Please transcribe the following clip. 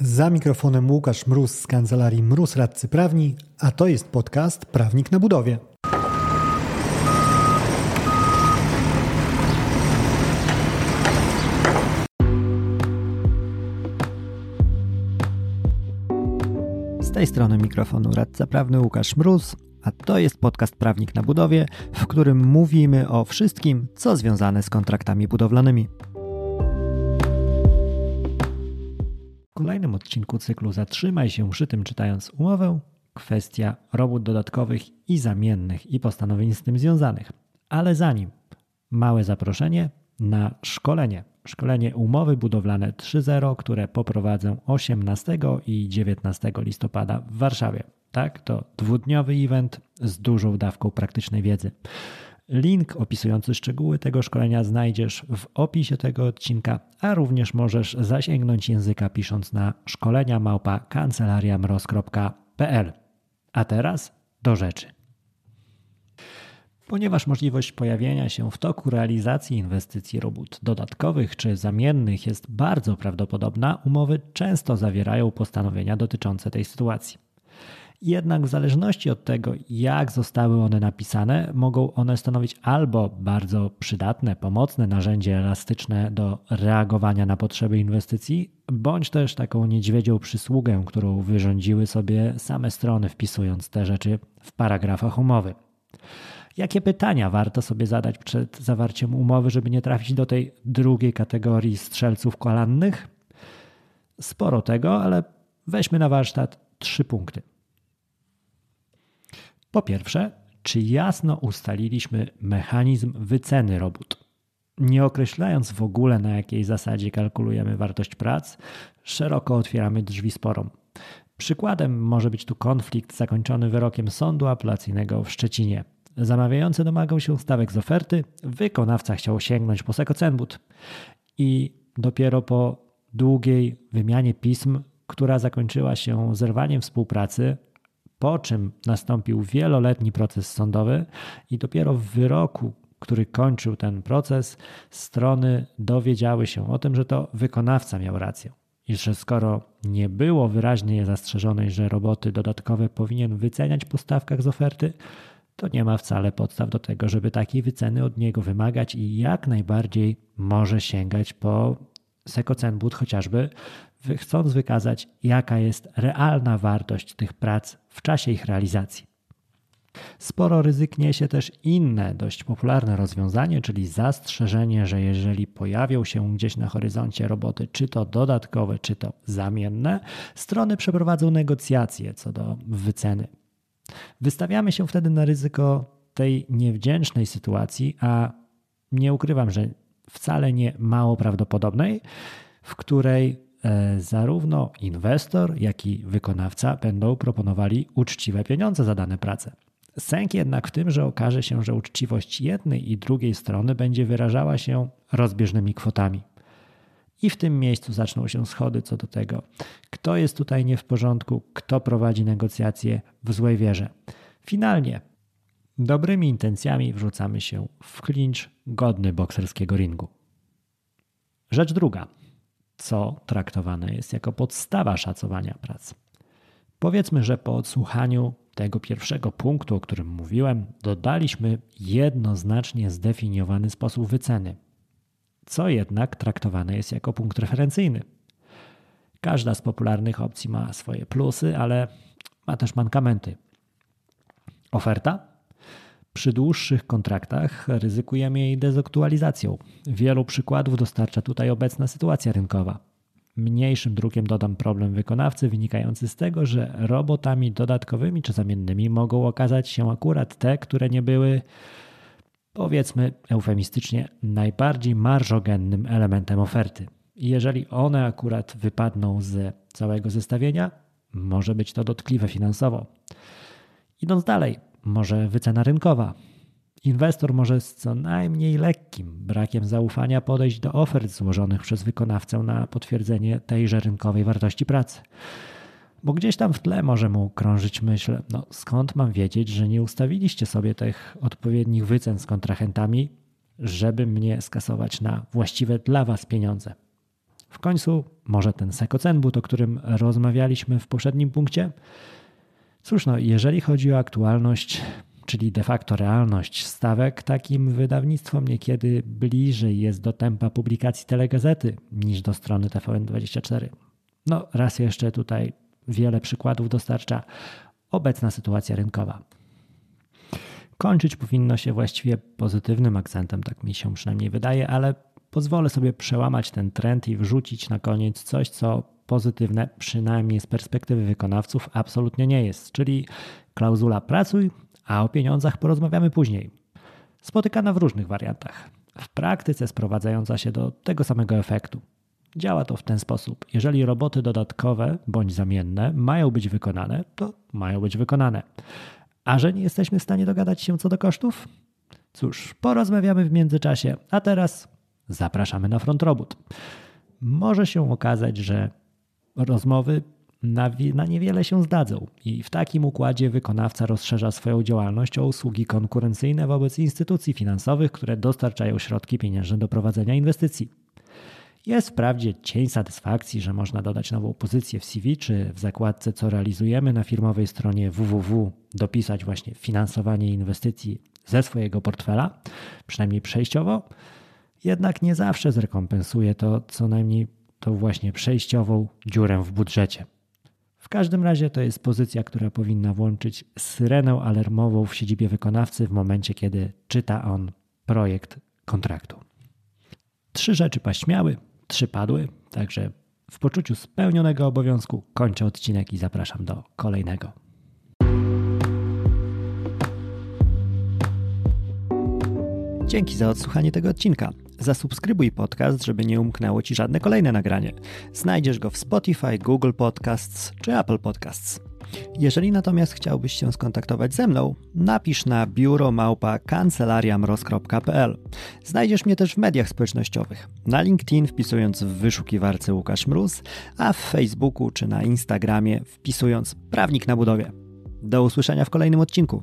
Za mikrofonem Łukasz Mróz z kancelarii Mróz Radcy Prawni, a to jest podcast Prawnik na Budowie. Z tej strony mikrofonu radca prawny Łukasz Mróz, a to jest podcast Prawnik na Budowie, w którym mówimy o wszystkim, co związane z kontraktami budowlanymi. Kolejnym odcinku cyklu Zatrzymaj się przy tym czytając umowę, kwestia robót dodatkowych i zamiennych i postanowień z tym związanych. Ale zanim, małe zaproszenie na szkolenie. Szkolenie umowy budowlane 3.0, które poprowadzę 18 i 19 listopada w Warszawie. Tak, to dwudniowy event z dużą dawką praktycznej wiedzy. Link opisujący szczegóły tego szkolenia znajdziesz w opisie tego odcinka, a również możesz zasięgnąć języka pisząc na szkolenia małpa kancelariamroz.pl. A teraz do rzeczy. Ponieważ możliwość pojawienia się w toku realizacji inwestycji robót dodatkowych czy zamiennych jest bardzo prawdopodobna, umowy często zawierają postanowienia dotyczące tej sytuacji. Jednak w zależności od tego, jak zostały one napisane, mogą one stanowić albo bardzo przydatne, pomocne narzędzie elastyczne do reagowania na potrzeby inwestycji, bądź też taką niedźwiedzią przysługę, którą wyrządziły sobie same strony, wpisując te rzeczy w paragrafach umowy. Jakie pytania warto sobie zadać przed zawarciem umowy, żeby nie trafić do tej drugiej kategorii strzelców kolannych? Sporo tego, ale weźmy na warsztat trzy punkty. Po pierwsze, czy jasno ustaliliśmy mechanizm wyceny robót? Nie określając w ogóle na jakiej zasadzie kalkulujemy wartość prac, szeroko otwieramy drzwi sporom. Przykładem może być tu konflikt zakończony wyrokiem sądu apelacyjnego w Szczecinie. Zamawiający domagał się stawek z oferty, wykonawca chciał sięgnąć po sekocenbut i dopiero po długiej wymianie pism, która zakończyła się zerwaniem współpracy, po czym nastąpił wieloletni proces sądowy i dopiero w wyroku, który kończył ten proces, strony dowiedziały się o tym, że to wykonawca miał rację. I że skoro nie było wyraźnie zastrzeżonej, że roboty dodatkowe powinien wyceniać po stawkach z oferty, to nie ma wcale podstaw do tego, żeby takiej wyceny od niego wymagać i jak najbardziej może sięgać po sekocenbut chociażby, chcąc wykazać, jaka jest realna wartość tych prac w czasie ich realizacji. Sporo ryzyk niesie też inne, dość popularne rozwiązanie, czyli zastrzeżenie, że jeżeli pojawią się gdzieś na horyzoncie roboty, czy to dodatkowe, czy to zamienne, strony przeprowadzą negocjacje co do wyceny. Wystawiamy się wtedy na ryzyko tej niewdzięcznej sytuacji, a nie ukrywam, że wcale nie mało prawdopodobnej, w której e, zarówno inwestor, jak i wykonawca będą proponowali uczciwe pieniądze za dane prace. Sęk jednak w tym, że okaże się, że uczciwość jednej i drugiej strony będzie wyrażała się rozbieżnymi kwotami. I w tym miejscu zaczną się schody co do tego, kto jest tutaj nie w porządku, kto prowadzi negocjacje w złej wierze. Finalnie dobrymi intencjami wrzucamy się w klincz godny bokserskiego ringu. Rzecz druga. Co traktowane jest jako podstawa szacowania prac? Powiedzmy, że po odsłuchaniu tego pierwszego punktu, o którym mówiłem, dodaliśmy jednoznacznie zdefiniowany sposób wyceny, co jednak traktowane jest jako punkt referencyjny. Każda z popularnych opcji ma swoje plusy, ale ma też mankamenty. Oferta? Przy dłuższych kontraktach ryzykujemy jej dezaktualizacją. Wielu przykładów dostarcza tutaj obecna sytuacja rynkowa. Mniejszym drukiem dodam problem wykonawcy wynikający z tego, że robotami dodatkowymi czy zamiennymi mogą okazać się akurat te, które nie były, powiedzmy eufemistycznie, najbardziej marżogennym elementem oferty. Jeżeli one akurat wypadną z całego zestawienia, może być to dotkliwe finansowo. Idąc dalej, może wycena rynkowa. Inwestor może z co najmniej lekkim brakiem zaufania podejść do ofert złożonych przez wykonawcę na potwierdzenie tejże rynkowej wartości pracy. Bo gdzieś tam w tle może mu krążyć myśl, no skąd mam wiedzieć, że nie ustawiliście sobie tych odpowiednich wycen z kontrahentami, żeby mnie skasować na właściwe dla Was pieniądze. W końcu Może ten sekocenbut, o którym rozmawialiśmy w poprzednim punkcie? Cóż, no, jeżeli chodzi o aktualność, czyli de facto realność stawek, takim wydawnictwom niekiedy bliżej jest do tempa publikacji telegazety niż do strony TVN24. No, raz jeszcze tutaj wiele przykładów dostarcza obecna sytuacja rynkowa. Kończyć powinno się właściwie pozytywnym akcentem, tak mi się przynajmniej wydaje, ale pozwolę sobie przełamać ten trend i wrzucić na koniec coś, co pozytywne, przynajmniej z perspektywy wykonawców, absolutnie nie jest, czyli klauzula pracuj, a o pieniądzach porozmawiamy później. Spotykana w różnych wariantach. W praktyce sprowadzająca się do tego samego efektu. Działa to w ten sposób. Jeżeli roboty dodatkowe bądź zamienne mają być wykonane, to mają być wykonane. A że nie jesteśmy w stanie dogadać się co do kosztów? Cóż, porozmawiamy w międzyczasie, a teraz zapraszamy na front robót. Może się okazać, że rozmowy na, na niewiele się zdadzą. I w takim układzie wykonawca rozszerza swoją działalność o usługi konkurencyjne wobec instytucji finansowych, które dostarczają środki pieniężne do prowadzenia inwestycji. Jest wprawdzie cień satysfakcji, że można dodać nową pozycję w CV czy w zakładce co realizujemy na firmowej stronie www. dopisać właśnie finansowanie inwestycji ze swojego portfela, przynajmniej przejściowo, jednak nie zawsze zrekompensuje to co najmniej tą właśnie przejściową dziurę w budżecie. W każdym razie to jest pozycja, która powinna włączyć syrenę alarmową w siedzibie wykonawcy w momencie, kiedy czyta on projekt kontraktu. Trzy rzeczy paśmiały, trzy padły, także w poczuciu spełnionego obowiązku kończę odcinek i zapraszam do kolejnego. Dzięki za odsłuchanie tego odcinka. Zasubskrybuj podcast, żeby nie umknęło Ci żadne kolejne nagranie. Znajdziesz go w Spotify, Google Podcasts czy Apple Podcasts. Jeżeli natomiast chciałbyś się skontaktować ze mną, napisz na biuromałpa kancelariamroz.pl. Znajdziesz mnie też w mediach społecznościowych. Na LinkedIn wpisując w wyszukiwarce Łukasz Mróz, a w Facebooku czy na Instagramie wpisując Prawnik na budowie. Do usłyszenia w kolejnym odcinku.